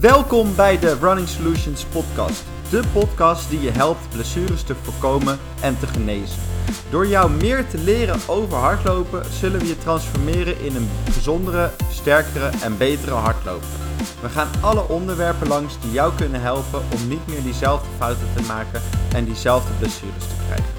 Welkom bij de Running Solutions podcast. De podcast die je helpt blessures te voorkomen en te genezen. Door jou meer te leren over hardlopen zullen we je transformeren in een gezondere, sterkere en betere hardloper. We gaan alle onderwerpen langs die jou kunnen helpen om niet meer diezelfde fouten te maken en diezelfde blessures te krijgen.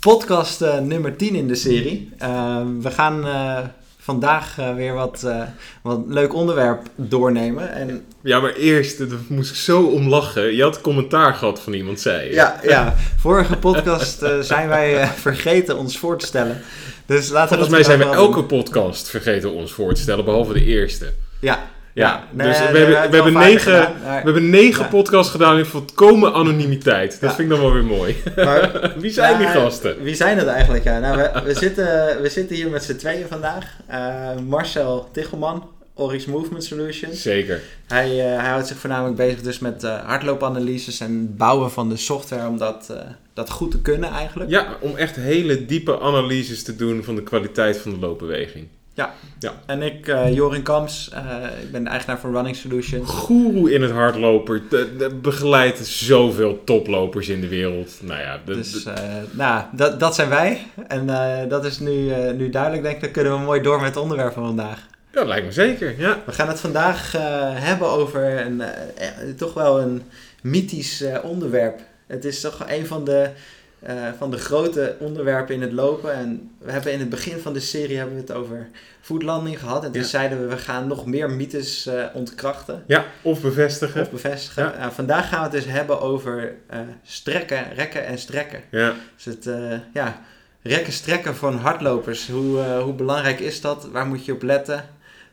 Podcast uh, nummer 10 in de serie. Uh, we gaan uh, vandaag uh, weer wat, uh, wat leuk onderwerp doornemen. En... Ja, maar eerst, daar moest ik zo om lachen. Je had commentaar gehad van iemand, zei je. Ja, ja. vorige podcast uh, zijn wij vergeten ons voor te stellen. Dus laten Volgens mij zijn we elke podcast vergeten ons voor te stellen, behalve de eerste. Ja, ja, nee, dus we, hebben, we, hebben negen, gedaan, we hebben negen ja. podcasts gedaan in volkomen anonimiteit. Dat ja. vind ik dan wel weer mooi. Maar, wie zijn die gasten? Wie zijn het eigenlijk? Ja? Nou, we, we, zitten, we zitten hier met z'n tweeën vandaag. Uh, Marcel Tichelman, Oryx Movement Solutions. Zeker. Hij, uh, hij houdt zich voornamelijk bezig dus met uh, hardloopanalyses en bouwen van de software om dat, dat goed te kunnen eigenlijk. Ja, om echt hele diepe analyses te doen van de kwaliteit van de loopbeweging. Ja. ja. En ik, uh, Jorin Kams, uh, ik ben de eigenaar van Running Solutions. Goeroe in het de begeleidt zoveel toplopers in de wereld. Nou ja, de, dus uh, nou, dat, dat zijn wij. En dat is nu, nu duidelijk, denk ik. Dan kunnen we mooi door met het onderwerp van vandaag. Ja, dat lijkt me zeker, ja. We gaan het vandaag hebben over een, toch wel een mythisch onderwerp. Het is toch een van de uh, van de grote onderwerpen in het lopen. En we hebben in het begin van de serie hebben we het over voetlanding gehad. En toen ja. zeiden we, we gaan nog meer mythes uh, ontkrachten. Ja, of bevestigen. Of bevestigen. Ja. Uh, vandaag gaan we het dus hebben over strekken, rekken en strekken. Ja. Dus het, ja, rekken, strekken van hardlopers. Hoe, hoe belangrijk is dat? Waar moet je op letten?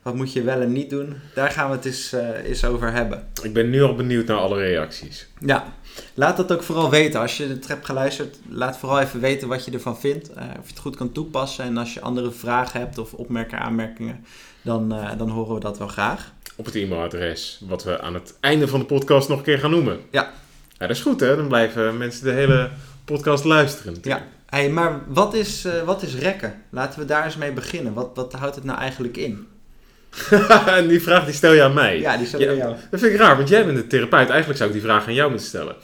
Wat moet je wel en niet doen? Daar gaan we het eens, eens over hebben. Ik ben nu al benieuwd naar alle reacties. Ja, Laat dat ook vooral weten. Als je het hebt geluisterd, laat vooral even weten wat je ervan vindt. Uh, of je het goed kan toepassen. En als je andere vragen hebt of opmerkingen, aanmerkingen, dan, uh, dan horen we dat wel graag. Op het e-mailadres, wat we aan het einde van de podcast nog een keer gaan noemen. Ja. ja dat is goed hè, dan blijven mensen de hele podcast luisteren. Natuurlijk. Ja, hey, maar wat is, uh, wat is rekken? Laten we daar eens mee beginnen. Wat, wat houdt het nou eigenlijk in? die vraag die stel je aan mij. Ja, die stel je ja, aan jou. Dat vind ik raar, want jij bent de therapeut. Eigenlijk zou ik die vraag aan jou moeten stellen.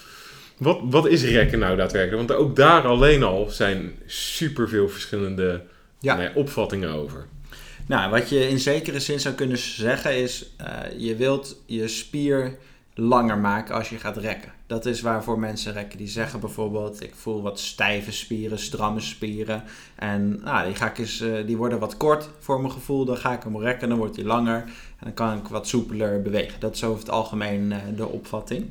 Wat, wat is rekken nou daadwerkelijk? Want ook daar alleen al zijn superveel verschillende ja. nee, opvattingen over. Nou, wat je in zekere zin zou kunnen zeggen is... Uh, je wilt je spier langer maken als je gaat rekken. Dat is waarvoor mensen rekken. Die zeggen bijvoorbeeld, ik voel wat stijve spieren, stramme spieren. En nou, die, ga ik eens, uh, die worden wat kort voor mijn gevoel. Dan ga ik hem rekken, dan wordt hij langer. En dan kan ik wat soepeler bewegen. Dat is over het algemeen uh, de opvatting.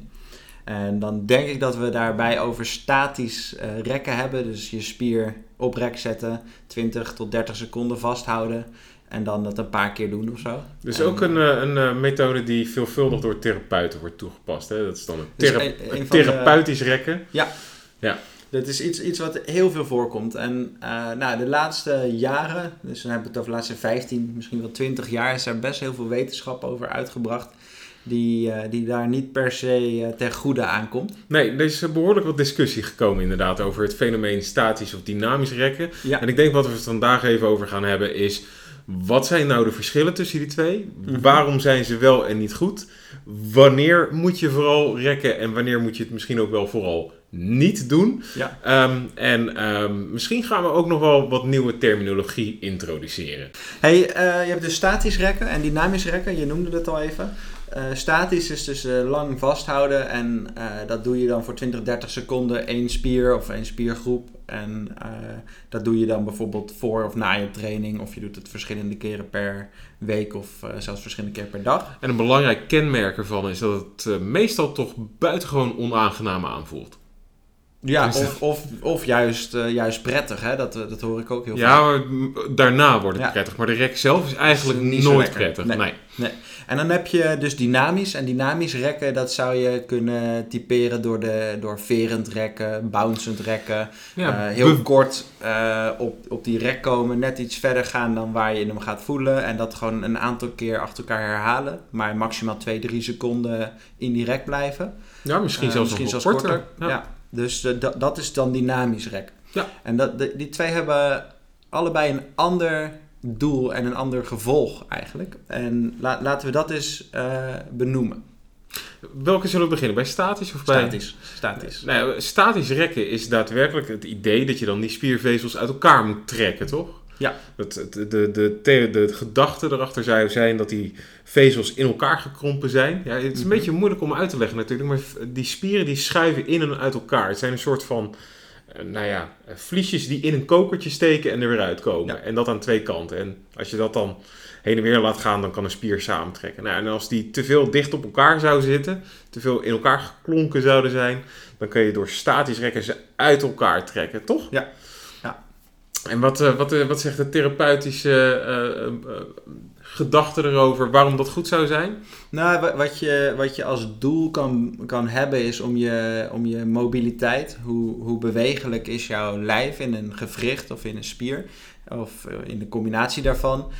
En dan denk ik dat we daarbij over statisch uh, rekken hebben. Dus je spier op rek zetten, 20 tot 30 seconden vasthouden. En dan dat een paar keer doen of zo. Dus en, ook een, een, een, methode die veelvuldig door therapeuten wordt toegepast. Hè? Dat is dan een, thera dus een, een therapeutisch de, rekken. Ja. ja. Dat is iets, iets wat heel veel voorkomt. En uh, nou, de laatste jaren, dus dan hebben we het over de laatste 15, misschien wel 20 jaar, is er best heel veel wetenschap over uitgebracht die, uh, die daar niet per se uh, ten goede aankomt. Nee, er is behoorlijk wat discussie gekomen inderdaad over het fenomeen statisch of dynamisch rekken. Ja. En ik denk wat we het vandaag even over gaan hebben is... Wat zijn nou de verschillen tussen die twee? Mm-hmm. Waarom zijn ze wel en niet goed? Wanneer moet je vooral rekken en wanneer moet je het misschien ook wel vooral niet doen? Ja. Um, en um, misschien gaan we ook nog wel wat nieuwe terminologie introduceren. Hey, uh, je hebt dus statisch rekken en dynamisch rekken, je noemde het al even. Uh, statisch is dus uh, lang vasthouden en uh, dat doe je dan voor 20, 30 seconden één spier of één spiergroep. En dat doe je dan bijvoorbeeld voor of na je training of je doet het verschillende keren per week of zelfs verschillende keren per dag. En een belangrijk kenmerk ervan is dat het meestal toch buitengewoon onaangenaam aanvoelt. Ja, of, of, of juist, uh, juist prettig, hè? Dat, dat hoor ik ook heel ja, vaak. Ja, daarna wordt het ja. prettig. Maar de rek zelf is eigenlijk is nooit prettig. Nee. Nee. nee. En dan heb je dus dynamisch. En dynamisch rekken, dat zou je kunnen typeren door, de, door verend rekken, bouncend rekken. Ja, uh, heel kort uh, op, op die rek komen, net iets verder gaan dan waar je hem gaat voelen. En dat gewoon een aantal keer achter elkaar herhalen. Maar maximaal 2, 3 seconden in die rek blijven. Ja, misschien zelfs, misschien zelfs korter. korter. Ja. Dus uh, dat is dan dynamisch rek. Ja. En dat, die twee hebben allebei een ander doel en een ander gevolg eigenlijk. En laten we dat eens benoemen. Welke zullen we beginnen? Bij statisch of bij... Statisch. Statisch. Nou, statisch rekken is daadwerkelijk het idee dat je dan die spiervezels uit elkaar moet trekken, toch? Ja. Het, de, de, de, de, gedachte erachter zou zijn dat die vezels in elkaar gekrompen zijn. Ja, het is een mhm. beetje moeilijk om uit te leggen natuurlijk, maar die spieren die schuiven in en uit elkaar. Het zijn een soort van, eh, nou ja, vliesjes die in een kokertje steken en er weer uitkomen. En dat aan twee kanten. En als je dat dan heen en weer laat gaan, dan kan een spier samentrekken. Nou, en als die te veel dicht op elkaar zou zitten, te veel in elkaar geklonken zouden zijn, dan kun je door statisch rekken ze uit elkaar trekken, toch? Ja. En wat, uh, wat, uh, wat zegt de therapeutische uh, gedachte erover waarom dat goed zou zijn? Nou, wat je, wat je als doel kan, kan hebben is om je, om je mobiliteit, hoe, hoe bewegelijk is jouw lijf in een gewricht of in een spier, of in de combinatie daarvan,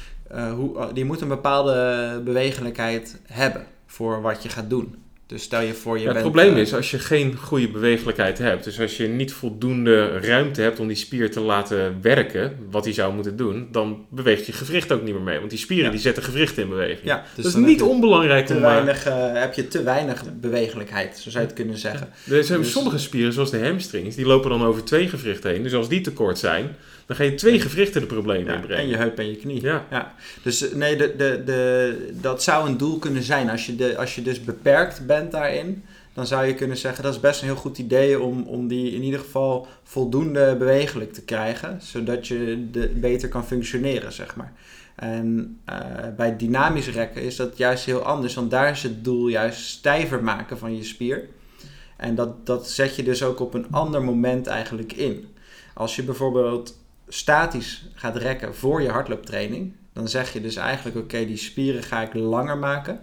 hoe, die moet een bepaalde bewegelijkheid hebben voor wat je gaat doen. Dus stel je voor je ja, Het probleem eh, is, als je geen goede bewegelijkheid hebt, dus als je niet voldoende ruimte hebt om die spier te laten werken, wat hij zou moeten doen, dan beweegt je gewricht ook niet meer mee. Want die spieren die zetten gewrichten in beweging. Ja, dus dat is niet onbelangrijk te om... Eh, weinig, uh, heb je te weinig bewegelijkheid, zo zou je het kunnen zeggen. Er zijn dus- sommige spieren, zoals de hamstrings, die lopen dan over twee gewrichten heen. Dus als die tekort zijn, dan ga je twee gewrichten de problemen ja, inbrengen. En je heup en je knie. Ja. ja. Dus nee, de, de, de, dat zou een doel kunnen zijn. Als je, de, als je dus beperkt bent daarin, dan zou je kunnen zeggen dat is best een heel goed idee om, om die in ieder geval voldoende bewegelijk te krijgen, zodat je de, beter kan functioneren, zeg maar. En uh, bij dynamisch rekken is dat juist heel anders, want daar is het doel juist stijver maken van je spier. En dat, dat zet je dus ook op een ander moment eigenlijk in. Als je bijvoorbeeld statisch gaat rekken voor je hardlooptraining, dan zeg je dus eigenlijk: oké, die spieren ga ik langer maken.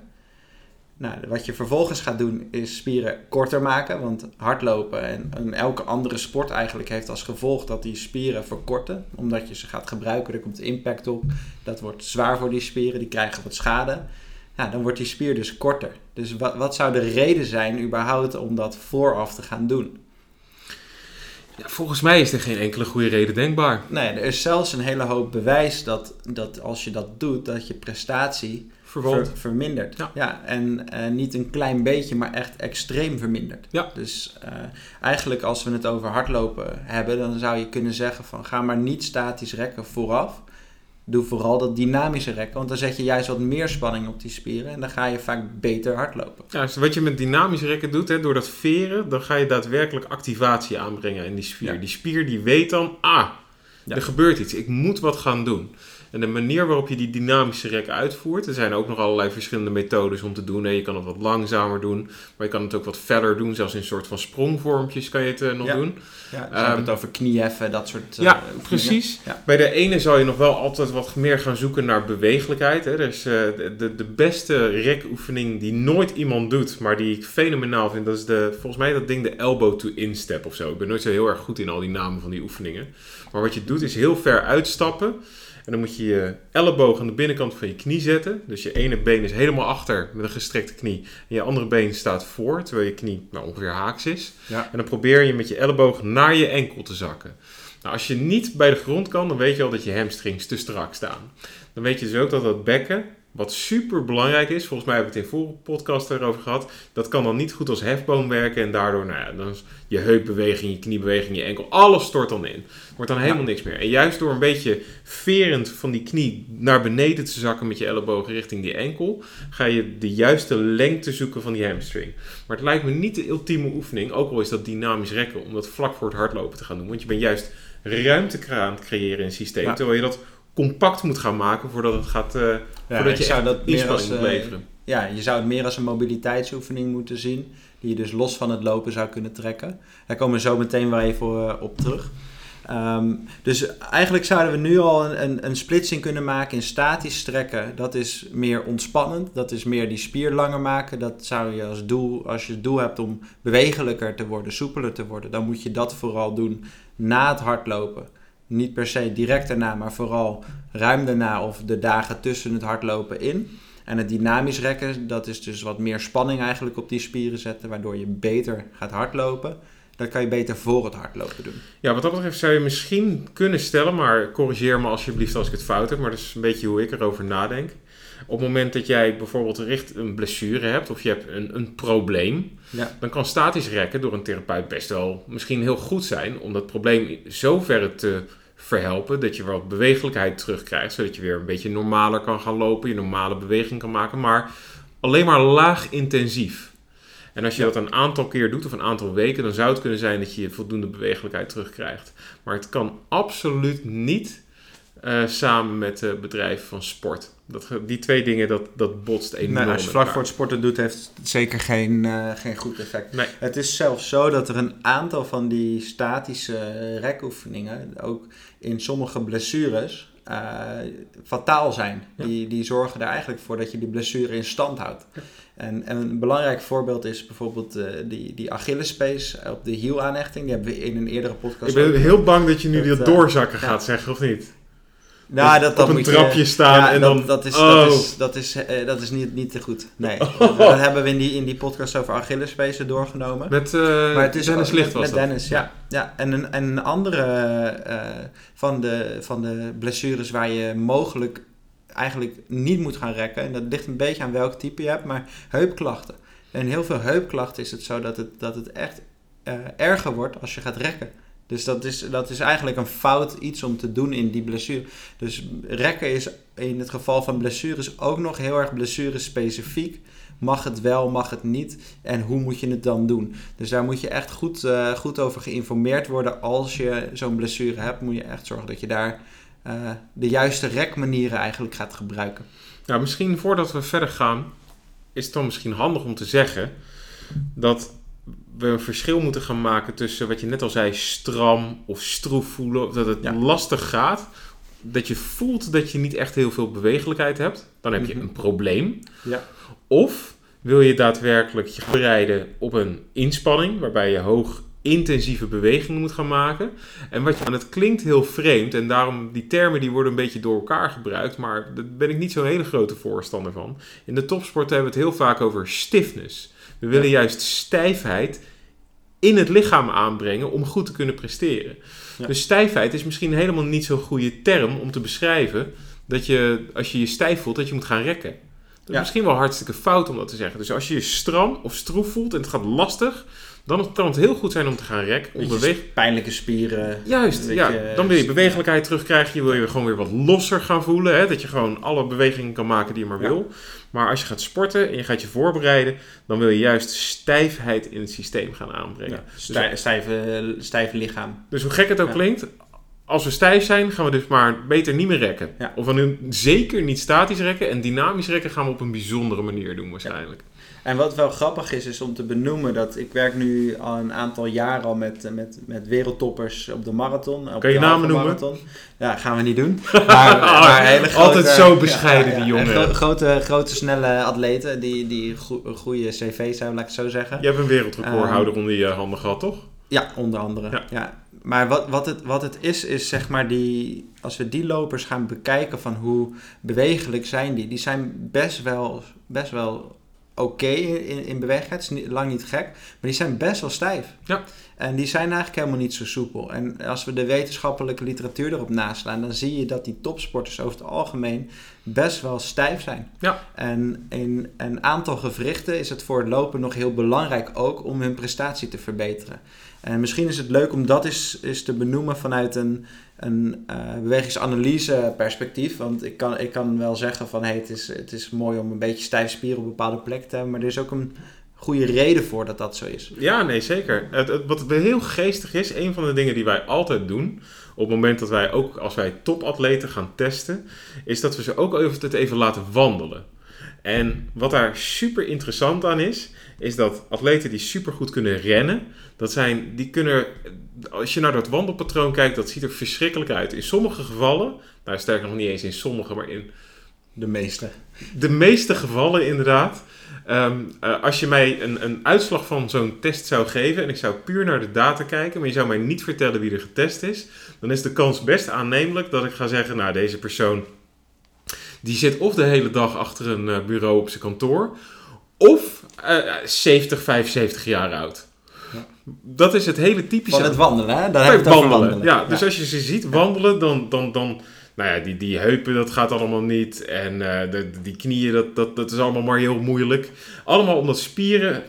Nou, wat je vervolgens gaat doen is spieren korter maken, want hardlopen en, elke andere sport eigenlijk heeft als gevolg dat die spieren verkorten, omdat je ze gaat gebruiken, er komt impact op, dat wordt zwaar voor die spieren, die krijgen wat schade. Nou, dan wordt die spier dus korter. Dus wat, wat zou de reden zijn überhaupt om dat vooraf te gaan doen? Ja, volgens mij is er geen enkele goede reden denkbaar. Nee, er is zelfs een hele hoop bewijs dat, dat als je dat doet, dat je prestatie ver, vermindert. Ja. ja en uh, niet een klein beetje, maar echt extreem vermindert. Ja. Dus uh, eigenlijk als we het over hardlopen hebben, dan zou je kunnen zeggen van ga maar niet statisch rekken vooraf doe vooral dat dynamische rekken. Want dan zet je juist wat meer spanning op die spieren. En dan ga je vaak beter hardlopen. Ja, dus wat je met dynamische rekken doet, hè, door dat veren, dan ga je daadwerkelijk activatie aanbrengen in die spier. Die spier die weet dan, ah, er gebeurt iets. Ik moet wat gaan doen. En de manier waarop je die dynamische rek uitvoert, er zijn ook nog allerlei verschillende methodes om te doen. Je kan het wat langzamer doen, maar je kan het ook wat verder doen. Zelfs in een soort van sprongvormpjes kan je het uh, nog doen. Ja, dus hebben het over knieheffen, dat soort uh, Ja, precies. Bij de ene zal je nog wel altijd wat meer gaan zoeken naar bewegelijkheid. Hè. Dus uh, de, de beste rekoefening die nooit iemand doet, maar die ik fenomenaal vind, dat is de, volgens mij dat ding de elbow to instep of zo. Ik ben nooit zo heel erg goed in al die namen van die oefeningen. Maar wat je doet is heel ver uitstappen. En dan moet je je elleboog aan de binnenkant van je knie zetten. Dus je ene been is helemaal achter met een gestrekte knie. En je andere been staat voor, terwijl je knie nou, ongeveer haaks is. Ja. En dan probeer je met je elleboog naar je enkel te zakken. Nou, als je niet bij de grond kan, dan weet je al dat je hamstrings te strak staan. Dan weet je dus ook dat dat bekken wat super belangrijk is, volgens mij hebben we het in vorige podcast erover gehad, dat kan dan niet goed als hefboom werken en daardoor, nou ja, dan is je heupbeweging, je kniebeweging, je enkel, alles stort dan in. Wordt dan helemaal niks meer. En juist door een beetje verend van die knie naar beneden te zakken met je ellebogen richting die enkel, ga je de juiste lengte zoeken van die hamstring. Maar het lijkt me niet de ultieme oefening, ook al is dat dynamisch rekken, om dat vlak voor het hardlopen te gaan doen. Want je bent juist ruimte aan het creëren in het systeem, terwijl je dat compact moet gaan maken voordat het gaat. Uh, voordat je zou dat meer als, moet eh, leveren. ja, je zou het meer als een mobiliteitsoefening moeten zien. Die je dus los van het lopen zou kunnen trekken. Daar komen we zo meteen wel even uh, op terug. Um, dus eigenlijk zouden we nu al een, een, een, splitsing kunnen maken in statisch strekken. Dat is meer ontspannend. Dat is meer die spier langer maken. Dat zou je als doel, als je het doel hebt om bewegelijker te worden, soepeler te worden, dan moet je dat vooral doen na het hardlopen niet per se direct daarna, maar vooral ruim daarna of de dagen tussen het hardlopen in. En het dynamisch rekken, dat is dus wat meer spanning eigenlijk op die spieren zetten, waardoor je beter gaat hardlopen. Dat kan je beter voor het hardlopen doen. Ja, wat dat betreft zou je misschien kunnen stellen, maar corrigeer me alsjeblieft als ik het fout heb, maar dat is een beetje hoe ik erover nadenk. Op het moment dat jij bijvoorbeeld richt een blessure hebt of je hebt een, een probleem, ja. dan kan statisch rekken door een therapeut best wel misschien heel goed zijn om dat probleem zo ver te verhelpen dat je wat bewegelijkheid terugkrijgt, zodat je weer een beetje normaler kan gaan lopen, je normale beweging kan maken, maar alleen maar laag intensief. En als je dat een aantal keer doet of een aantal weken, dan zou het kunnen zijn dat je voldoende bewegelijkheid terugkrijgt. Maar het kan absoluut niet uh, samen met het bedrijf van sport. Dat, die twee dingen, dat, dat botst enorm. Nee, als je vlak voor het sporten doet, heeft het zeker geen, uh, geen goed effect. Nee. Het is zelfs zo dat er een aantal van die statische rekoefeningen, ook in sommige blessures, uh, fataal zijn. Die, die zorgen er eigenlijk voor dat je die blessure in stand houdt. En, en, een belangrijk voorbeeld is bijvoorbeeld uh, die, die Achillespees op de hielaanhechting. Die hebben we in een eerdere podcast. Ik ben heel bang dat je nu dat, doorzakken gaat zeggen, of niet? Nou, dat, dat op een trapje staan ja, en dan... Dat is, dat is, oh. dat is, uh, dat is niet, niet te goed. Nee. Oh. Dat hebben we in die, in die podcast over Achillespezen doorgenomen. Met uh, maar het is Dennis Licht was met, Dennis, ja. ja. En, een, en een andere uh, van, de, van de blessures waar je mogelijk eigenlijk niet moet gaan rekken. En dat ligt een beetje aan welk type je hebt, maar heupklachten. En heel veel heupklachten is het zo dat het, dat het echt erger wordt als je gaat rekken. Dus dat is, dat is eigenlijk een fout iets om te doen in die blessure. Dus rekken is in het geval van blessures ook nog heel erg blessure specifiek. Mag het wel, mag het niet? En hoe moet je het dan doen? Dus daar moet je echt goed, uh, goed over geïnformeerd worden. Als je zo'n blessure hebt, moet je echt zorgen dat je daar uh, de juiste rekmanieren eigenlijk gaat gebruiken. Nou, misschien voordat we verder gaan, is het dan misschien handig om te zeggen dat we een verschil moeten gaan maken tussen wat je net al zei, stram of stroef voelen. Dat het lastig gaat. Dat je voelt dat je niet echt heel veel bewegelijkheid hebt. Dan heb je mhm. een probleem. Ja. Of wil je daadwerkelijk je bereiden op een inspanning, waarbij je hoog intensieve bewegingen moet gaan maken. En wat je, en het klinkt heel vreemd en daarom die termen die worden een beetje door elkaar gebruikt, maar daar ben ik niet zo'n hele grote voorstander van. In de topsport hebben we het heel vaak over stiffness. We willen juist stijfheid in het lichaam aanbrengen om goed te kunnen presteren. Dus stijfheid is misschien helemaal niet zo'n goede term om te beschrijven dat je, als je je stijf voelt, dat je moet gaan rekken. Dat is misschien wel hartstikke fout om dat te zeggen. Dus als je je stram of stroef voelt en het gaat lastig, dan kan het heel goed zijn om te gaan rekken. Om beweeg... Pijnlijke spieren. Juist, ja. Dan wil je bewegelijkheid terugkrijgen. Je wil je gewoon weer wat losser gaan voelen. Hè? Dat je gewoon alle bewegingen kan maken die je maar wil. Maar als je gaat sporten en je gaat je voorbereiden, dan wil je juist stijfheid in het systeem gaan aanbrengen. Ja, dus, stijve, stijve lichaam. Dus hoe gek het ook klinkt, als we stijf zijn, gaan we dus maar beter niet meer rekken. Of we nu zeker niet statisch rekken en dynamisch rekken gaan we op een bijzondere manier doen waarschijnlijk. En wat wel grappig is, is om te benoemen dat ik werk nu al een aantal jaren al met, met, met wereldtoppers op de marathon. Op kan je namen noemen? Marathon. Ja, gaan we niet doen. Maar, maar hele grote, Altijd zo bescheiden, die jongen. grote, grote, snelle atleten die, die goede cv's hebben, laat ik het zo zeggen. Je hebt een wereldrecordhouder um, onder je handen gehad, toch? Ja, onder andere. Ja. Maar wat, wat, het, wat het is, is zeg maar die, als we die lopers gaan bekijken van hoe bewegelijk zijn die, die zijn best wel, best wel oké in, in bewegelijkheid. is lang niet gek. Maar die zijn best wel stijf. Ja. En die zijn eigenlijk helemaal niet zo soepel. En als we de wetenschappelijke literatuur erop naslaan, dan zie je dat die topsporters over het algemeen best wel stijf zijn. Ja. En in een aantal gewrichten is het voor het lopen nog heel belangrijk ook om hun prestatie te verbeteren. En misschien is het leuk om dat eens, eens te benoemen vanuit een, een uh, bewegingsanalyse perspectief. Want ik kan, ik kan wel zeggen van hey, het, is, het is mooi om een beetje stijf spieren op bepaalde plek te hebben. Maar er is ook een goede reden voor dat dat zo is. Ja, nee, zeker. Het, het, wat heel geestig is, een van de dingen die wij altijd doen, op het moment dat wij ook als wij topatleten gaan testen, is dat we ze ook even, even laten wandelen. En wat daar super interessant aan is, is dat atleten die super goed kunnen rennen, dat zijn, die kunnen, als je naar dat wandelpatroon kijkt, dat ziet er verschrikkelijk uit. In sommige gevallen, nou sterker nog niet eens in sommige, maar in de meeste. De meeste gevallen inderdaad. Ehm, eh, als je mij een, een uitslag van zo'n test zou geven en ik zou puur naar de data kijken, maar je zou mij niet vertellen wie er getest is, dan is de kans best aannemelijk dat ik ga zeggen, nou deze persoon die zit of de hele dag achter een eh, bureau op zijn kantoor, of uh, 70, 75 jaar oud. Dat is het hele typische. Van het wandelen, hè? Daar het wandelen. wandelen. Ja, dus als je ze ziet wandelen, dan, dan, dan nou ja, die, die heupen, dat gaat allemaal niet. En uh, de, die knieën, dat, dat, dat is allemaal maar heel moeilijk. Allemaal omdat spieren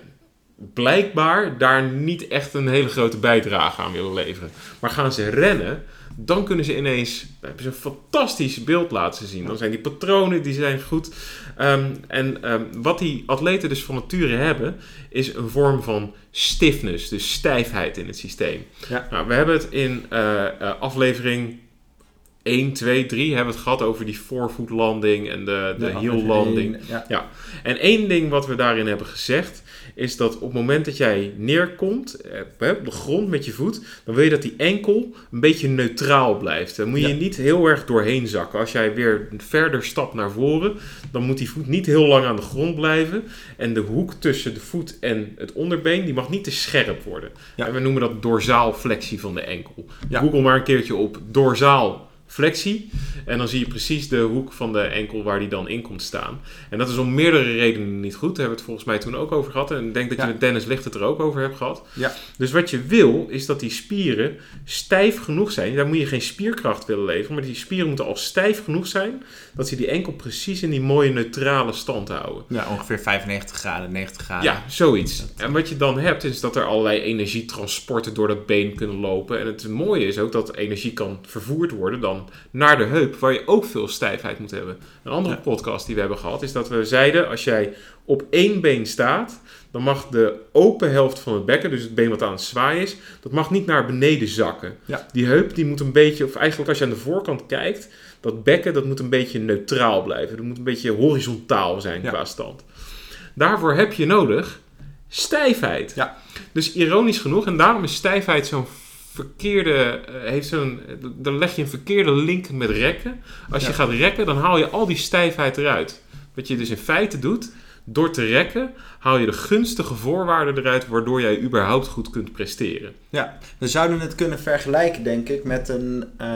blijkbaar daar niet echt een hele grote bijdrage aan willen leveren. Maar gaan ze rennen, dan kunnen ze ineens hebben ze een fantastisch beeld laten zien. Dan zijn die patronen die zijn goed. Um, en um, wat die atleten dus van nature hebben, is een vorm van stiffness, dus stijfheid in het systeem. Ja. Nou, we hebben het in uh, uh, aflevering 1, 2, 3 hebben we het gehad over die forefoot landing en de, de ja, heel landing. Ja. ja. En één ding wat we daarin hebben gezegd is dat op het moment dat jij neerkomt eh, op de grond met je voet, dan wil je dat die enkel een beetje neutraal blijft. Dan moet je niet heel erg doorheen zakken. Als jij weer verder stapt naar voren, dan moet die voet niet heel lang aan de grond blijven. En de hoek tussen de voet en het onderbeen, die mag niet te scherp worden. En we noemen dat dorsaal flexie van de enkel. Google maar een keertje op dorsaal flexie. En dan zie je precies de hoek van de enkel waar die dan in komt staan. En dat is om meerdere redenen niet goed. Daar hebben we het volgens mij toen ook over gehad. En ik denk dat je met Dennis Licht het er ook over hebt gehad. Ja. Dus wat je wil, is dat die spieren stijf genoeg zijn. Daar moet je geen spierkracht willen leveren. Maar die spieren moeten al stijf genoeg zijn. Dat ze die enkel precies in die mooie neutrale stand houden. Ja, ongeveer 95 graden, 90 graden. Ja, zoiets. En wat je dan hebt, is dat er allerlei energietransporten door dat been kunnen lopen. En het mooie is ook dat energie kan vervoerd worden dan naar de heup, waar je ook veel stijfheid moet hebben. Een andere podcast die we hebben gehad is dat we zeiden: als jij op één been staat, dan mag de open helft van het bekken, dus het been wat aan het zwaaien is, dat mag niet naar beneden zakken. Die heup die moet een beetje, of eigenlijk als je aan de voorkant kijkt, dat bekken dat moet een beetje neutraal blijven. Dat moet een beetje horizontaal zijn qua stand. Daarvoor heb je nodig stijfheid. Ja. Dus ironisch genoeg, en daarom is stijfheid zo'n verkeerde, uh, heeft zo'n, dan leg je een verkeerde link met rekken. Als je gaat rekken, dan haal je al die stijfheid eruit. Wat je dus in feite doet, door te rekken haal je de gunstige voorwaarden eruit waardoor jij überhaupt goed kunt presteren. Ja, we zouden het kunnen vergelijken denk ik met een, uh,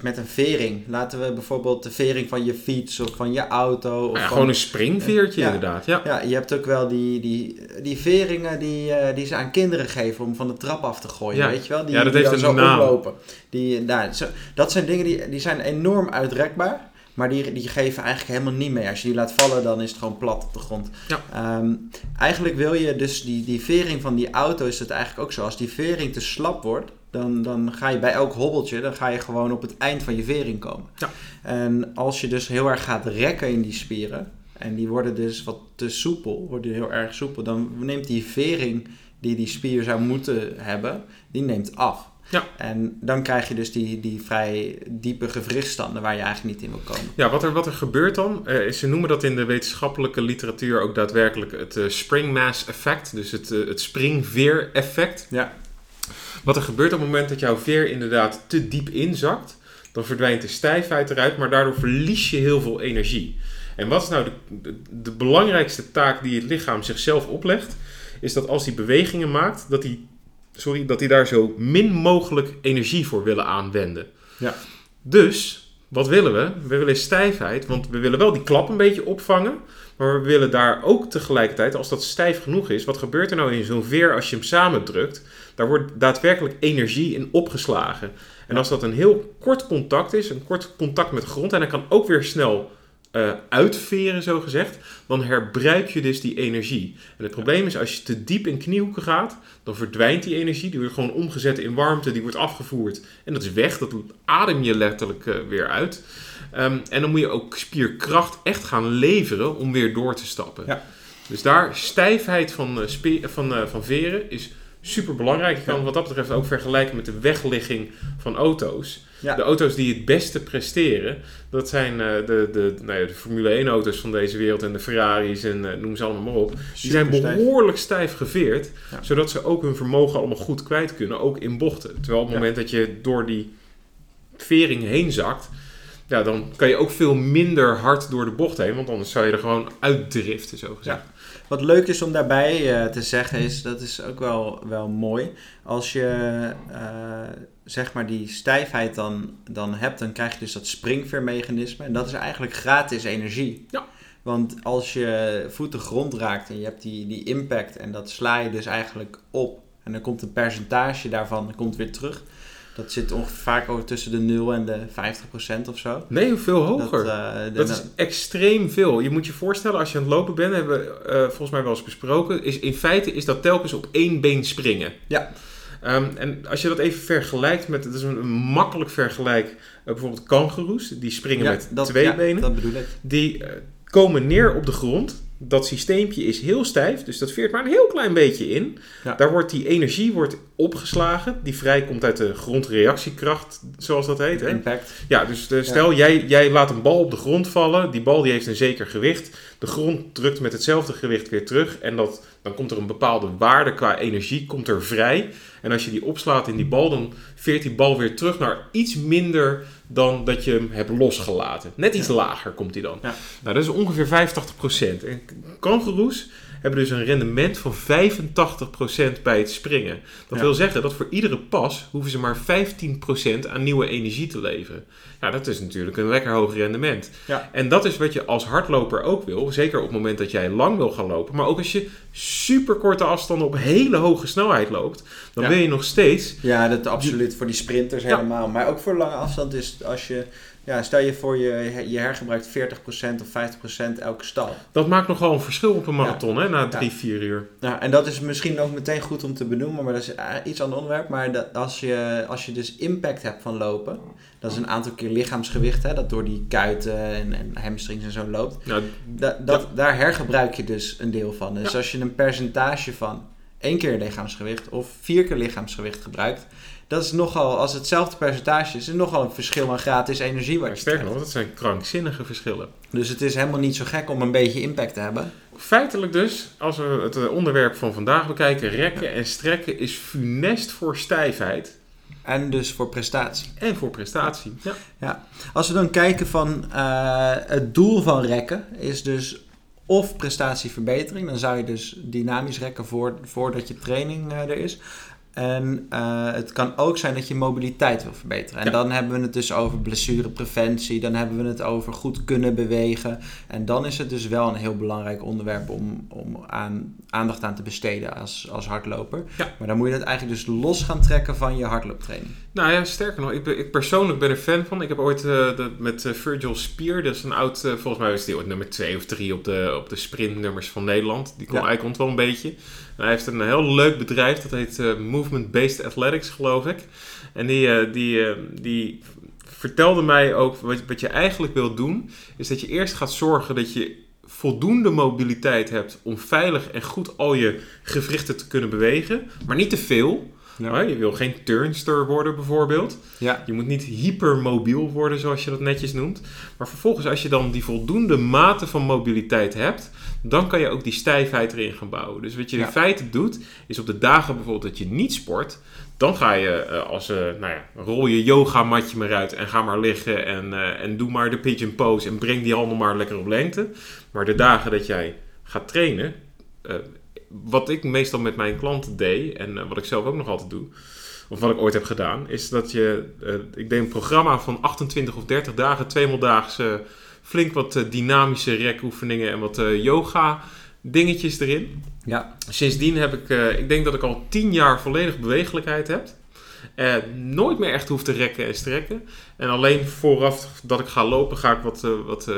met een vering. Laten we bijvoorbeeld de vering van je fiets of van je auto. Of ja, gewoon een springveertje inderdaad. Ja. ja, je hebt ook wel die, die, die veringen die, uh, die ze aan kinderen geven om van de trap af te gooien. Ja. Weet je wel? Die, ja, dat heeft een zo naam. Die, nou, zo, dat zijn dingen die, die zijn enorm uitrekbaar. Maar die, die geven eigenlijk helemaal niet mee. Als je die laat vallen, dan is het gewoon plat op de grond. Ja. Ehm, eigenlijk wil je dus die, die vering van die auto is het eigenlijk ook zo. Als die vering te slap wordt, dan, dan ga je bij elk hobbeltje, dan ga je gewoon op het eind van je vering komen. Ja. En als je dus heel erg gaat rekken in die spieren, en die worden dus wat te soepel, worden heel erg soepel, dan neemt die vering die die spier zou moeten hebben, die neemt af. Ja. En dan krijg je dus die, die vrij diepe gewrichtstanden waar je eigenlijk niet in wil komen. Ja, wat er, wat er gebeurt dan, uh, ze noemen dat in de wetenschappelijke literatuur ook daadwerkelijk het uh, spring mass effect, dus het, uh, het springveer effect. Ja. Wat er gebeurt op het moment dat jouw veer inderdaad te diep inzakt, dan verdwijnt de stijfheid eruit, maar daardoor verlies je heel veel energie. En wat is nou de, de, de belangrijkste taak die het lichaam zichzelf oplegt? Is dat als hij bewegingen maakt, dat hij sorry, dat die daar zo min mogelijk energie voor willen aanwenden. Ja. Dus, wat willen we? We willen stijfheid, want we willen wel die klap een beetje opvangen. Maar we willen daar ook tegelijkertijd, als dat stijf genoeg is, wat gebeurt er nou in zo'n veer als je hem samendrukt? Daar wordt daadwerkelijk energie in opgeslagen. En als dat een heel kort contact is, een kort contact met de grond, en dan kan ook weer snel uh, uitveren, zo gezegd, dan herbruik je dus die energie. En het probleem is, als je te diep in kniehoeken gaat, dan verdwijnt die energie. Die wordt gewoon omgezet in warmte, die wordt afgevoerd. En dat is weg, dat adem je letterlijk uh, weer uit. Um, en dan moet je ook spierkracht echt gaan leveren om weer door te stappen. Ja. Dus daar stijfheid van, uh, van, van veren is super belangrijk. Je kan wat dat betreft ook vergelijken met de wegligging van auto's. De auto's die het beste presteren, dat zijn uh, de, de, nou ja, de Formule 1 auto's van deze wereld en de Ferraris en uh, noem ze allemaal maar op. die zijn behoorlijk stijf geveerd, zodat ze ook hun vermogen allemaal goed kwijt kunnen, ook in bochten. Terwijl op het moment dat je door die vering heen zakt, ja, dan kan je ook veel minder hard door de bocht heen, want anders zou je er gewoon uitdriften, zo gezegd. Wat leuk is om daarbij uh, te zeggen is, dat is ook wel, wel mooi. Als je uh, zeg maar die stijfheid dan, dan hebt, dan krijg je dus dat springveermechanisme. En dat is eigenlijk gratis energie. Ja. Want als je voet de grond raakt en je hebt die, die impact en dat sla je dus eigenlijk op En dan komt een percentage daarvan komt weer terug. Dat zit ongeveer vaak ook tussen de 0 en de 50% of zo. Nee, veel hoger. Dat, dat is extreem veel. Je moet je voorstellen, als je aan het lopen bent, hebben we volgens mij wel eens besproken, is in feite is dat telkens op één been springen. Ja. Um, en als je dat even vergelijkt met, het is een, makkelijk vergelijk, uh, bijvoorbeeld kangoeroes, die springen met dat, twee ja, benen. dat bedoel ik. Die komen neer op de grond. Dat systeempje is heel stijf, dus dat veert maar een heel klein beetje in. Ja. Daar wordt die energie wordt opgeslagen, die vrijkomt uit de grondreactiekracht, zoals dat heet. Hè? Impact. Ja, dus de, stel Jij, jij laat een bal op de grond vallen, die bal die heeft een zeker gewicht. De grond drukt met hetzelfde gewicht weer terug en dat, dan komt er een bepaalde waarde qua energie komt er vrij. En als je die opslaat in die bal, dan veert die bal weer terug naar iets minder dan dat je hem hebt losgelaten. Net iets Ja. lager komt die dan. Ja. Nou, dat is ongeveer 85%. En kangoeroes hebben dus een rendement van 85% bij het springen. Dat Ja. wil zeggen dat voor iedere pas hoeven ze maar 15% aan nieuwe energie te leveren. Ja, dat is natuurlijk een lekker hoog rendement. Ja. En dat is wat je als hardloper ook wil. Zeker op het moment dat jij lang wil gaan lopen. Maar ook als je super korte afstanden op hele hoge snelheid loopt. Dan Ja. wil je nog steeds... Ja, dat absoluut voor die sprinters Ja. helemaal. Maar ook voor lange afstand is als je... Ja, stel je voor je, je hergebruikt 40% of 50% elke stal. Dat maakt nogal een verschil op een marathon, hè, na drie, vier uur. Nou, en dat is misschien ook meteen goed om te benoemen, maar dat is eh, iets ander onderwerp. Maar dat als, je, als je dus impact hebt van lopen, dat is een aantal keer lichaamsgewicht, hè, dat door die kuiten en, en hamstrings en zo loopt. Da- dat, Daar hergebruik je dus een deel van. Dus Ja. als je een percentage van één keer lichaamsgewicht of vier keer lichaamsgewicht gebruikt, dat is nogal, als hetzelfde percentage is, is nogal een verschil aan gratis energie. Wat sterker nog, dat zijn krankzinnige verschillen. Dus het is helemaal niet zo gek om een beetje impact te hebben. Feitelijk dus, als we het eh, onderwerp van vandaag bekijken, rekken en strekken is funest voor stijfheid En dus voor prestatie. en voor prestatie. Ja. Als we dan kijken van eh, het doel van rekken is dus of prestatieverbetering. Dan zou je dus dynamisch rekken voor, voordat je training eh, er is. En eh, het kan ook zijn dat je mobiliteit wil verbeteren. En Ja. dan hebben we het dus over blessurepreventie. Dan hebben we het over goed kunnen bewegen. En dan is het dus wel een heel belangrijk onderwerp om, om aan, aandacht aan te besteden als, als hardloper. Ja. Maar dan moet je dat eigenlijk dus los gaan trekken van je hardlooptraining. Nou ja, sterker nog, ik, ben, ik persoonlijk ben er fan van. Ik heb ooit eh, de- met eh, Virgil Spear, dat is een oud, volgens mij is die ooit nummer 2 of 3 op de, op de sprintnummers van Nederland. Die kon, Ja. Hij komt wel een beetje. En hij heeft een heel leuk bedrijf, dat heet eh, Movement Based Athletics, geloof ik. En die, eh, die, eh, die vertelde mij ook, wat, wat je eigenlijk wil doen, is dat je eerst gaat zorgen dat je voldoende mobiliteit hebt om veilig en goed al je gewrichten te kunnen bewegen, maar niet te veel. Ja. Je wil geen turnster worden bijvoorbeeld. Ja. Je moet niet hypermobiel worden zoals je dat netjes noemt. Maar vervolgens als je dan die voldoende mate van mobiliteit hebt, dan kan je ook die stijfheid erin gaan bouwen. Dus wat je in feite doet, is op de dagen bijvoorbeeld dat je niet sport, dan ga je eh, als, eh, nou ja, rol je yogamatje maar uit en ga maar liggen en, eh, en doe maar de pigeon pose en breng die handen maar lekker op lengte. Maar de dagen dat jij gaat trainen, wat ik meestal met mijn klanten deed en eh, wat ik zelf ook nog altijd doe, of wat ik ooit heb gedaan, is dat je, eh, ik deed een programma van 28 of 30 dagen, tweemaal daags, eh, flink wat eh, dynamische rekoefeningen en wat yoga dingetjes erin. Ja. Sindsdien heb ik, ik denk dat ik al 10 jaar volledig bewegelijkheid heb. Eh, nooit meer echt hoef te rekken en strekken. En alleen vooraf dat ik ga lopen, ga ik wat, wat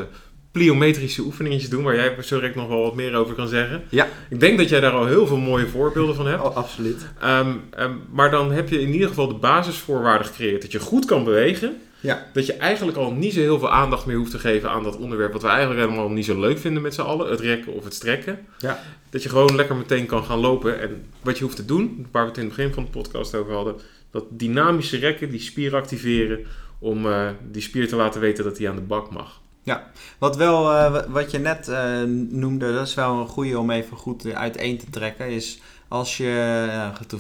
pliometrische oefeningetjes doen, waar jij zo direct nog wel wat meer over kan zeggen. Ja. Ik denk dat jij daar al heel veel mooie voorbeelden van hebt. Oh, absoluut. Ehm, ehm, maar dan heb je in ieder geval de basisvoorwaarden gecreëerd dat je goed kan bewegen. Ja. Dat je eigenlijk al niet zo heel veel aandacht meer hoeft te geven aan dat onderwerp wat we eigenlijk helemaal niet zo leuk vinden met z'n allen. Het rekken of het strekken. Ja. Dat je gewoon lekker meteen kan gaan lopen. En wat je hoeft te doen, waar we het in het begin van de podcast over hadden. Dat dynamische rekken, die spier activeren. Om eh, die spier te laten weten dat hij aan de bak mag. Wat, wel, eh, wa- wat je net eh, noemde, dat is wel een goede om even goed uiteen te trekken, is als je...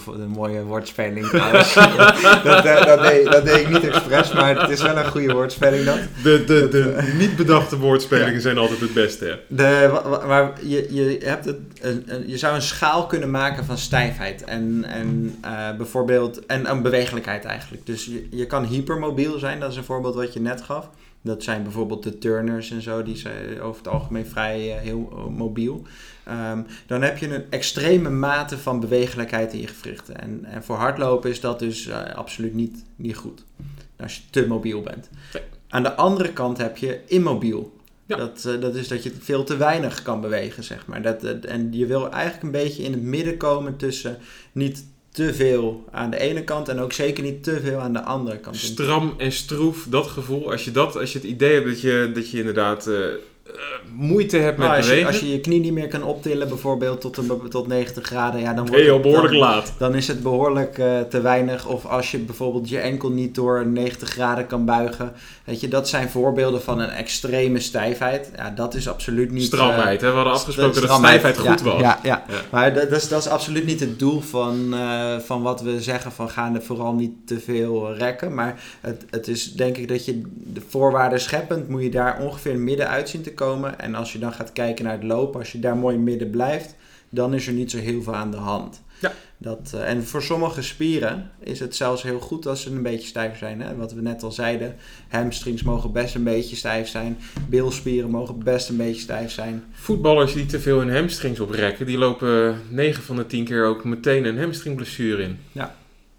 een mooie woordspeling trouwens. dat, eh, dat, deed, dat deed ik niet expres, maar het is wel een goede woordspeling dat. De, de, de niet bedachte woordspelingen zijn altijd het beste. Hè? De, maar je, je, hebt het, een, een- je zou een schaal kunnen maken van stijfheid en, en eh, bijvoorbeeld en, en bewegelijkheid eigenlijk. Dus je, je kan hypermobiel zijn, dat is een voorbeeld wat je net gaf. Dat zijn bijvoorbeeld de turners en zo, die zijn over het algemeen vrij uh, heel mobiel. Um, dan heb je een extreme mate van bewegelijkheid in je gewrichten. En, en voor hardlopen is dat dus uh, absoluut niet, niet goed. Als je te mobiel bent. Nee. Aan de andere kant heb je immobiel. Ja. Dat, uh, dat is dat je veel te weinig kan bewegen, zeg maar. Dat, en je wil eigenlijk een beetje in het midden komen tussen niet te veel aan de ene kant en ook zeker niet te veel aan de andere kant. Stram en stroef, dat gevoel. Als je, dat, als je het idee hebt dat je, dat je inderdaad moeite hebt met nou, als bewegen. Je, als je je knie niet meer kan optillen, bijvoorbeeld tot, een, tot 90 graden, ja, dan wordt het behoorlijk dan, laat. Dan is het behoorlijk uh, te weinig. Of als je bijvoorbeeld je enkel niet door 90 graden kan buigen. Weet je, dat zijn voorbeelden van een extreme stijfheid. Ja, dat is absoluut niet... Stramheid, uh, hè? We hadden afgesproken dat stijfheid goed ja, was. Ja, ja. ja. maar dat, dat, is, dat is absoluut niet het doel van, uh, van wat we zeggen van gaan er vooral niet te veel rekken. Maar het, het is denk ik dat je de voorwaarden scheppend moet je daar ongeveer midden uit zien te komen. En als je dan gaat kijken naar het lopen, als je daar mooi midden blijft, dan is er niet zo heel veel aan de hand. Ja. Dat, uh, en voor sommige spieren is het zelfs heel goed als ze een beetje stijf zijn. Hè? Wat we net al zeiden, hamstrings mogen best een beetje stijf zijn. Bilspieren mogen best een beetje stijf zijn. Voetballers die te veel hun hamstrings oprekken, die lopen 9 van de 10 keer ook meteen een hamstringblessure in. Ja.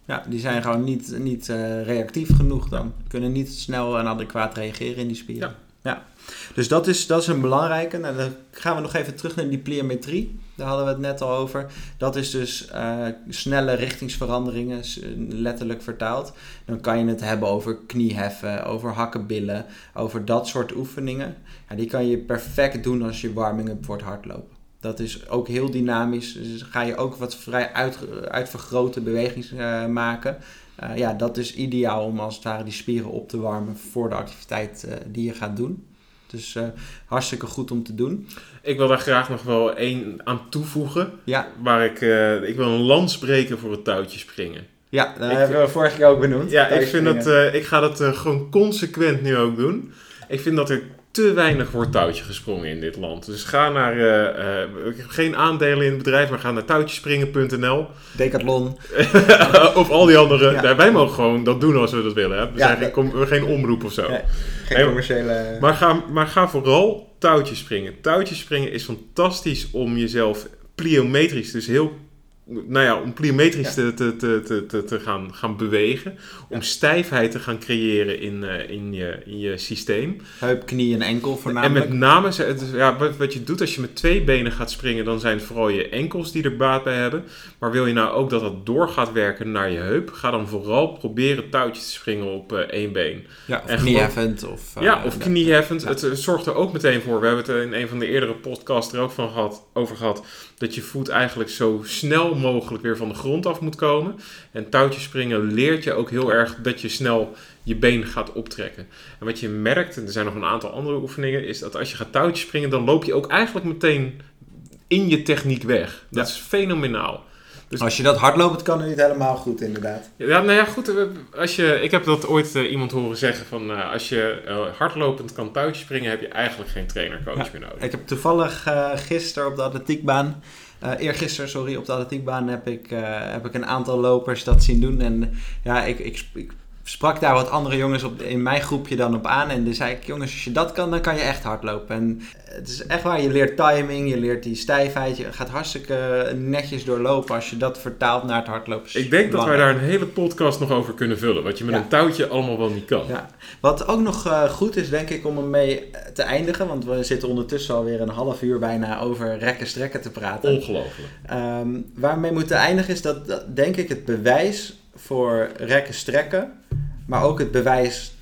Ja, die zijn gewoon niet, niet uh, reactief genoeg dan. Kunnen niet snel en adequaat reageren in die spieren. Ja. Ja. Dus dat is, dat is een belangrijke. Nou, dan gaan we nog even terug naar die pliometrie. Daar hadden we het net al over. Dat is dus uh, snelle richtingsveranderingen, letterlijk vertaald. Dan kan je het hebben over knieheffen, over hakkenbillen, over dat soort oefeningen. Ja, die kan je perfect doen als je warming-up wordt hardlopen. Dat is ook heel dynamisch. Dus ga je ook wat vrij uit, uitvergrote bewegingen uh, maken. Uh, ja, dat is ideaal om als het ware die spieren op te warmen voor de activiteit uh, die je gaat doen. Dus uh, hartstikke goed om te doen. Ik wil daar graag nog wel één aan toevoegen. Ja. Waar ik, uh, ik wil een lans breken voor het touwtje springen. Ja, dat ik, hebben we vorige keer ook benoemd. Ja, ik, vind dat, uh, ik ga dat gewoon consequent nu ook doen. Ik vind dat er te weinig wordt touwtje gesprongen in dit land. Dus ga naar, uh, ik heb geen aandelen in het bedrijf, maar ga naar touwtjespringen.nl. Decathlon. of al die andere. Ja. wij mogen gewoon dat doen als we dat willen. Hè. We ja, zijn geen, geen omroep of zo. Nee, geen commerciële... Maar ga, maar ga vooral touwtjes springen. Touwtjes springen is fantastisch om jezelf pliometrisch, dus heel nou ja, om pliometrisch ja. te, te, te, te, te gaan, gaan bewegen. Om ja. stijfheid te gaan creëren in, uh, in, je, in je systeem. Heup, knie en enkel voornamelijk. En met name, ja, wat, wat je doet als je met twee benen gaat springen, dan zijn het vooral je enkels die er baat bij hebben. Maar wil je nou ook dat dat door gaat werken naar je heup, ga dan vooral proberen touwtjes te springen op uh, één been. Ja, of knieheffend. Of, uh, ja, of knieheffend. Het zorgt er ook meteen voor, we hebben het in een van de eerdere podcasts er ook van gehad, over gehad, dat je voet eigenlijk zo snel mogelijk weer van de grond af moet komen. En touwtjes springen leert je ook heel erg dat je snel je been gaat optrekken. En wat je merkt, en er zijn nog een aantal andere oefeningen, is dat als je gaat touwtjes springen, dan loop je ook eigenlijk meteen in je techniek weg. Dat ja. is fenomenaal. Dus als je dat hardlopend kan, is het helemaal goed, inderdaad. Ja, nou ja, goed. Als je, ik heb dat ooit uh, iemand horen zeggen van uh, als je uh, hardlopend kan touwtjes springen, heb je eigenlijk geen trainer-coach ja, meer nodig. Ik heb toevallig gisteren op de atletiekbaan, eergisteren, sorry, op de atletiekbaan heb ik, heb ik een aantal lopers dat zien doen. En ja, ik, ik, ik sprak daar wat andere jongens op, in mijn groepje dan op aan. En dan zei ik, jongens, als je dat kan, dan kan je echt hardlopen. En het is echt waar, je leert timing, je leert die stijfheid. Je gaat hartstikke netjes doorlopen als je dat vertaalt naar het hardlopen. Ik denk dat wij daar een hele podcast nog over kunnen vullen. Wat je met ja. een touwtje allemaal wel niet kan. Ja. Wat ook nog uh, goed is, denk ik, om ermee te eindigen. Want we zitten ondertussen alweer een half uur bijna over rekken strekken te praten. Ongelooflijk. Um, waarmee moeten eindigen is dat, dat, denk ik, het bewijs voor rekken strekken maar ook het bewijs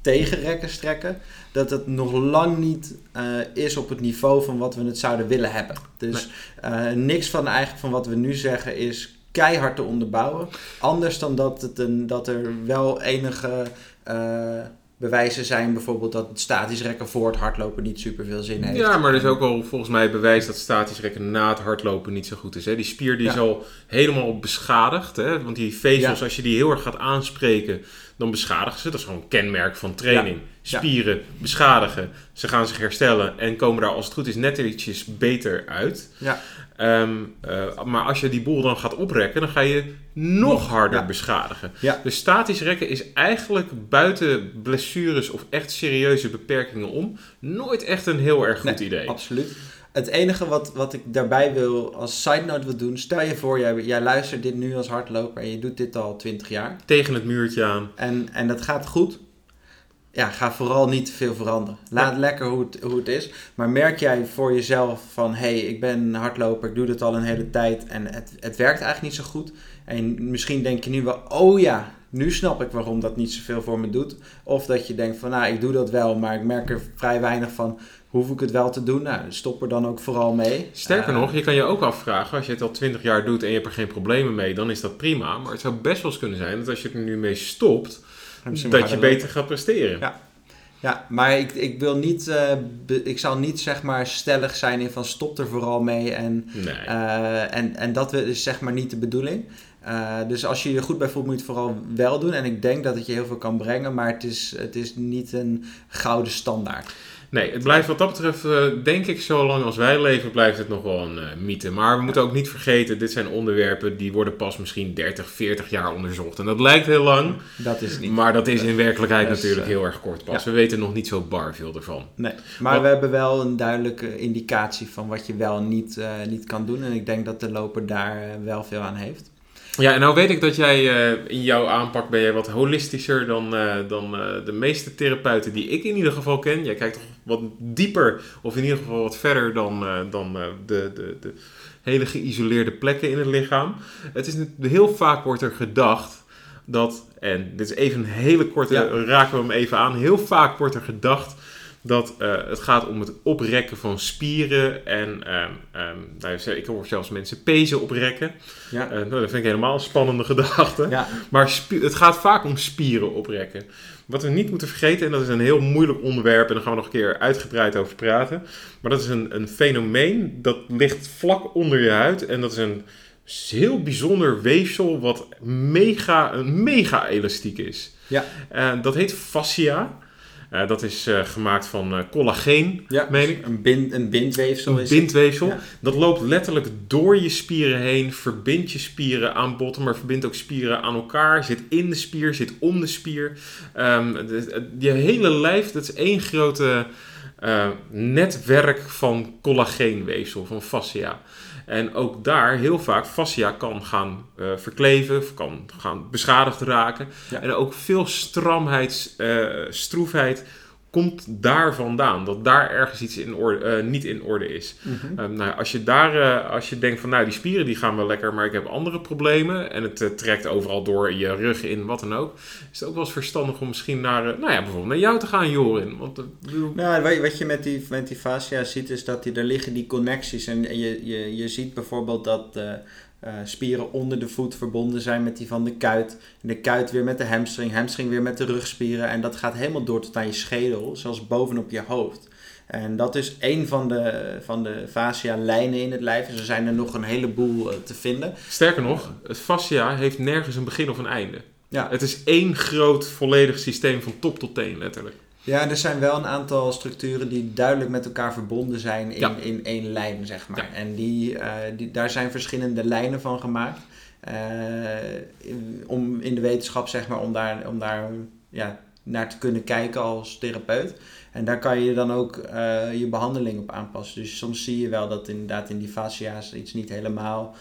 tegen rekken strekken, dat het nog lang niet uh, is op het niveau van wat we het zouden willen hebben. Dus nee. uh, niks van eigenlijk van wat we nu zeggen is keihard te onderbouwen. Anders dan dat, het een, dat er wel enige uh, bewijzen zijn, bijvoorbeeld dat het statisch rekken voor het hardlopen niet super veel zin heeft. Ja, maar er is ook wel volgens mij bewijs dat statisch rekken na het hardlopen niet zo goed is. Hè? Die spier die ja. is al helemaal beschadigd, hè? want die vezels, ja. als je die heel erg gaat aanspreken, dan beschadigen ze. Dat is gewoon een kenmerk van training. Spieren beschadigen, ze gaan zich herstellen en komen daar als het goed is net ietsjes beter uit. Ja. Ehm, eh, maar als je die boel dan gaat oprekken, dan ga je nog harder beschadigen. Dus statisch rekken is eigenlijk buiten blessures of echt serieuze beperkingen om nooit echt een heel erg goed idee. Absoluut. Het enige wat, wat ik daarbij wil als side note wil doen, stel je voor, jij, jij luistert dit nu als hardloper en je doet dit al 20 jaar. Tegen het muurtje aan. En, en dat gaat goed. Ja, ga vooral niet te veel veranderen. Laat lekker hoe het, hoe het is. Maar merk jij voor jezelf van, hé, hey, ik ben een hardloper, ik doe dit al een hele tijd en het, het werkt eigenlijk niet zo goed. En misschien denk je nu wel, oh ja, nu snap ik waarom dat niet zoveel voor me doet. Of dat je denkt van, nou, ik doe dat wel, maar ik merk er vrij weinig van hoef ik het wel te doen? Nou, stop er dan ook vooral mee. Sterker nog, je kan je ook afvragen, als je het al 20 jaar doet en je hebt er geen problemen mee, dan is dat prima. Maar het zou best wel eens kunnen zijn dat als je er nu mee stopt, dat je beter gaat presteren. Ja. Ja, maar ik, ik wil niet, uh, ik zal niet zeg maar stellig zijn in van stop er vooral mee en, nee. uh, en, en dat is zeg maar niet de bedoeling. Uh, dus als je je goed bij voelt, moet je het vooral wel doen. En ik denk dat het je heel veel kan brengen, maar het is, het is niet een gouden standaard. Nee, het blijft wat dat betreft, uh, denk ik, zolang als wij leven, blijft het nog wel een uh, mythe. Maar we moeten ook niet vergeten, dit zijn onderwerpen die worden pas misschien 30, 40 jaar onderzocht. En dat lijkt heel lang. Dat is niet. Maar dat is in werkelijkheid natuurlijk heel erg kort pas. Ja. We weten nog niet zo bar veel ervan. Nee, maar we hebben wel een duidelijke indicatie van wat je wel niet, uh, niet kan doen. En ik denk dat de loper daar wel veel aan heeft. Ja, en nou weet ik dat jij uh, in jouw aanpak ben je wat holistischer dan, uh, dan uh, de meeste therapeuten die ik in ieder geval ken. Jij kijkt toch wat dieper, of in ieder geval wat verder dan, dan de, de, de hele geïsoleerde plekken in het lichaam. Het is heel vaak wordt er gedacht dat, en dit is even een hele korte, ja. raken we hem even aan. Heel vaak wordt er gedacht dat uh, het gaat om het oprekken van spieren. En um, um, nou, ik hoor zelfs mensen pezen oprekken. Ja. Uh, nou, dat vind ik helemaal een spannende gedachte. Ja. Maar het gaat vaak om spieren oprekken. Wat we niet moeten vergeten, en dat is een heel moeilijk onderwerp, en daar gaan we nog een keer uitgebreid over praten. Maar dat is een, een fenomeen dat ligt vlak onder je huid. En dat is een heel bijzonder weefsel wat mega, mega elastiek is. Ja. Uh, dat heet fascia. Uh, dat is uh, gemaakt van uh, collageen, ja, meen ik. Een, bind, een bindweefsel een is bindweefsel. Ja. Dat loopt letterlijk door je spieren heen, verbindt je spieren aan botten, maar verbindt ook spieren aan elkaar. Zit in de spier, zit om de spier. Um, de, je hele lijf, dat is één grote netwerk van collageenweefsel, van fascia. En ook daar heel vaak fascia kan gaan uh, verkleven, kan gaan beschadigd raken. Ja. En ook veel stramheid, uh, stroefheid komt daar vandaan. Dat daar ergens iets in orde, uh, niet in orde is. Mm -hmm. um, nou, als je daar, als je denkt van nou die spieren die gaan wel lekker, maar ik heb andere problemen. En het trekt overal door je rug in, wat dan ook. Is het ook wel eens verstandig om misschien naar, nou ja, bijvoorbeeld naar jou te gaan, Jorin. Want, nou, wat je met die, met die fascia ziet is dat die, er liggen die connecties. En je, je, je ziet bijvoorbeeld dat... Uh, uh, spieren onder de voet verbonden zijn met die van de kuit. En de kuit weer met de hamstring, hamstring weer met de rugspieren. En dat gaat helemaal door tot aan je schedel, zelfs bovenop je hoofd. En dat is één van de, van de fascia-lijnen in het lijf. Dus er zijn er nog een heleboel uh, te vinden. Sterker nog, het fascia heeft nergens een begin of een einde. Ja. Het is één groot volledig systeem van top tot teen, letterlijk. Ja, er zijn wel een aantal structuren die duidelijk met elkaar verbonden zijn in, Ja. in één lijn, zeg maar. Ja. En die, eh, die, daar zijn verschillende lijnen van gemaakt. eh, in- om in de wetenschap, zeg maar, om daar, om daar ja, naar te kunnen kijken als therapeut. En daar kan je dan ook eh, je behandeling op aanpassen. Dus soms zie je wel dat inderdaad in die fascia's iets niet helemaal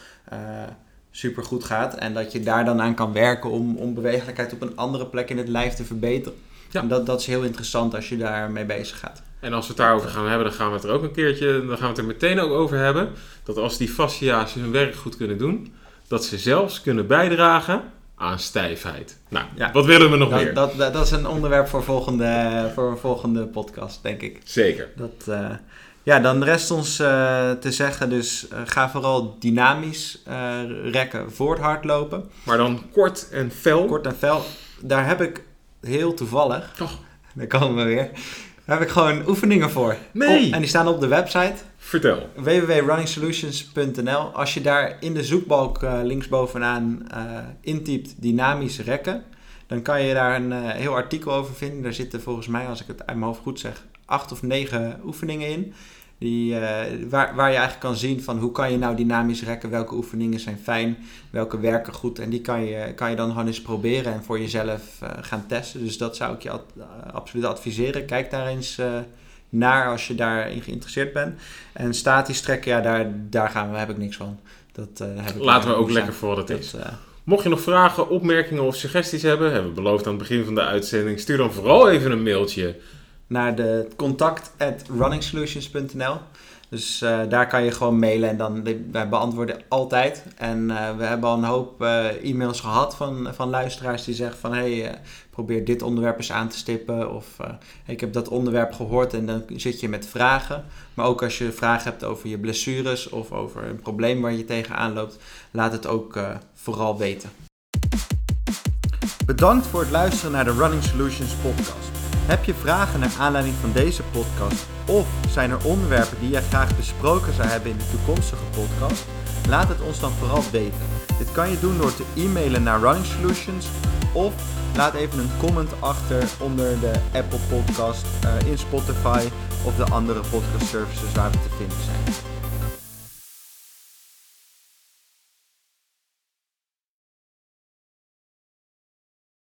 super goed gaat. En dat je daar dan aan kan werken om, om bewegelijkheid op een andere plek in het lijf te verbeteren. Ja. En dat, dat is heel interessant als je daarmee bezig gaat. En als we het daarover gaan hebben, dan gaan we het er ook een keertje, dan gaan we het er meteen ook over hebben. Dat als die fascia's hun werk goed kunnen doen, dat ze zelfs kunnen bijdragen aan stijfheid. Nou, Ja. wat willen we nog Dat, meer? dat, dat, dat is een onderwerp voor volgende, voor een volgende podcast, denk ik. Zeker. Dat, eh, ja, dan rest ons eh, te zeggen, dus eh, ga vooral dynamisch rekken voor het hardlopen. Maar dan kort en fel. Kort en fel. Daar heb ik heel toevallig, Oh. daar komen we weer, daar heb ik gewoon oefeningen voor. Nee. Op- en die staan op de website Vertel. www.runningsolutions.nl. Als je daar in de zoekbalk eh, linksbovenaan eh intypt dynamisch rekken, dan kan je daar een heel artikel over vinden. Daar zitten volgens mij, als ik het uit mijn hoofd goed zeg, acht of negen oefeningen in. Die, waar, waar je eigenlijk kan zien van hoe kan je nou dynamisch rekken, welke oefeningen zijn fijn, welke werken goed. En die kan je, kan je dan gewoon eens proberen en voor jezelf gaan testen. Dus dat zou ik je absoluut adviseren. Kijk daar eens naar als je daarin geïnteresseerd bent. En statisch trekken, ja, daar, daar gaan we, heb ik niks van. Dat, uh, heb ik Laten we ook lekker voor het is. Uh, Mocht je nog vragen, opmerkingen of suggesties hebben, hebben we beloofd aan het begin van de uitzending, stuur dan vooral even een mailtje naar de contact at runningsolutions.nl. Dus uh, daar kan je gewoon mailen en dan wij beantwoorden altijd. En uh, we hebben al een hoop uh, e-mails gehad van, van luisteraars die zeggen van hey, probeer dit onderwerp eens aan te stippen. Of ik heb dat onderwerp gehoord en dan zit je met vragen. Maar ook als je vragen hebt over je blessures of over een probleem waar je tegenaan loopt, laat het ook vooral weten. Bedankt voor het luisteren naar de Running Solutions podcast. Heb je vragen naar aanleiding van deze podcast of zijn er onderwerpen die jij graag besproken zou hebben in de toekomstige podcast? Laat het ons dan vooral weten. Dit kan je doen door te e-mailen naar Running Solutions of laat even een comment achter onder de Apple Podcast, uh, in Spotify of de andere podcast services waar we te vinden zijn.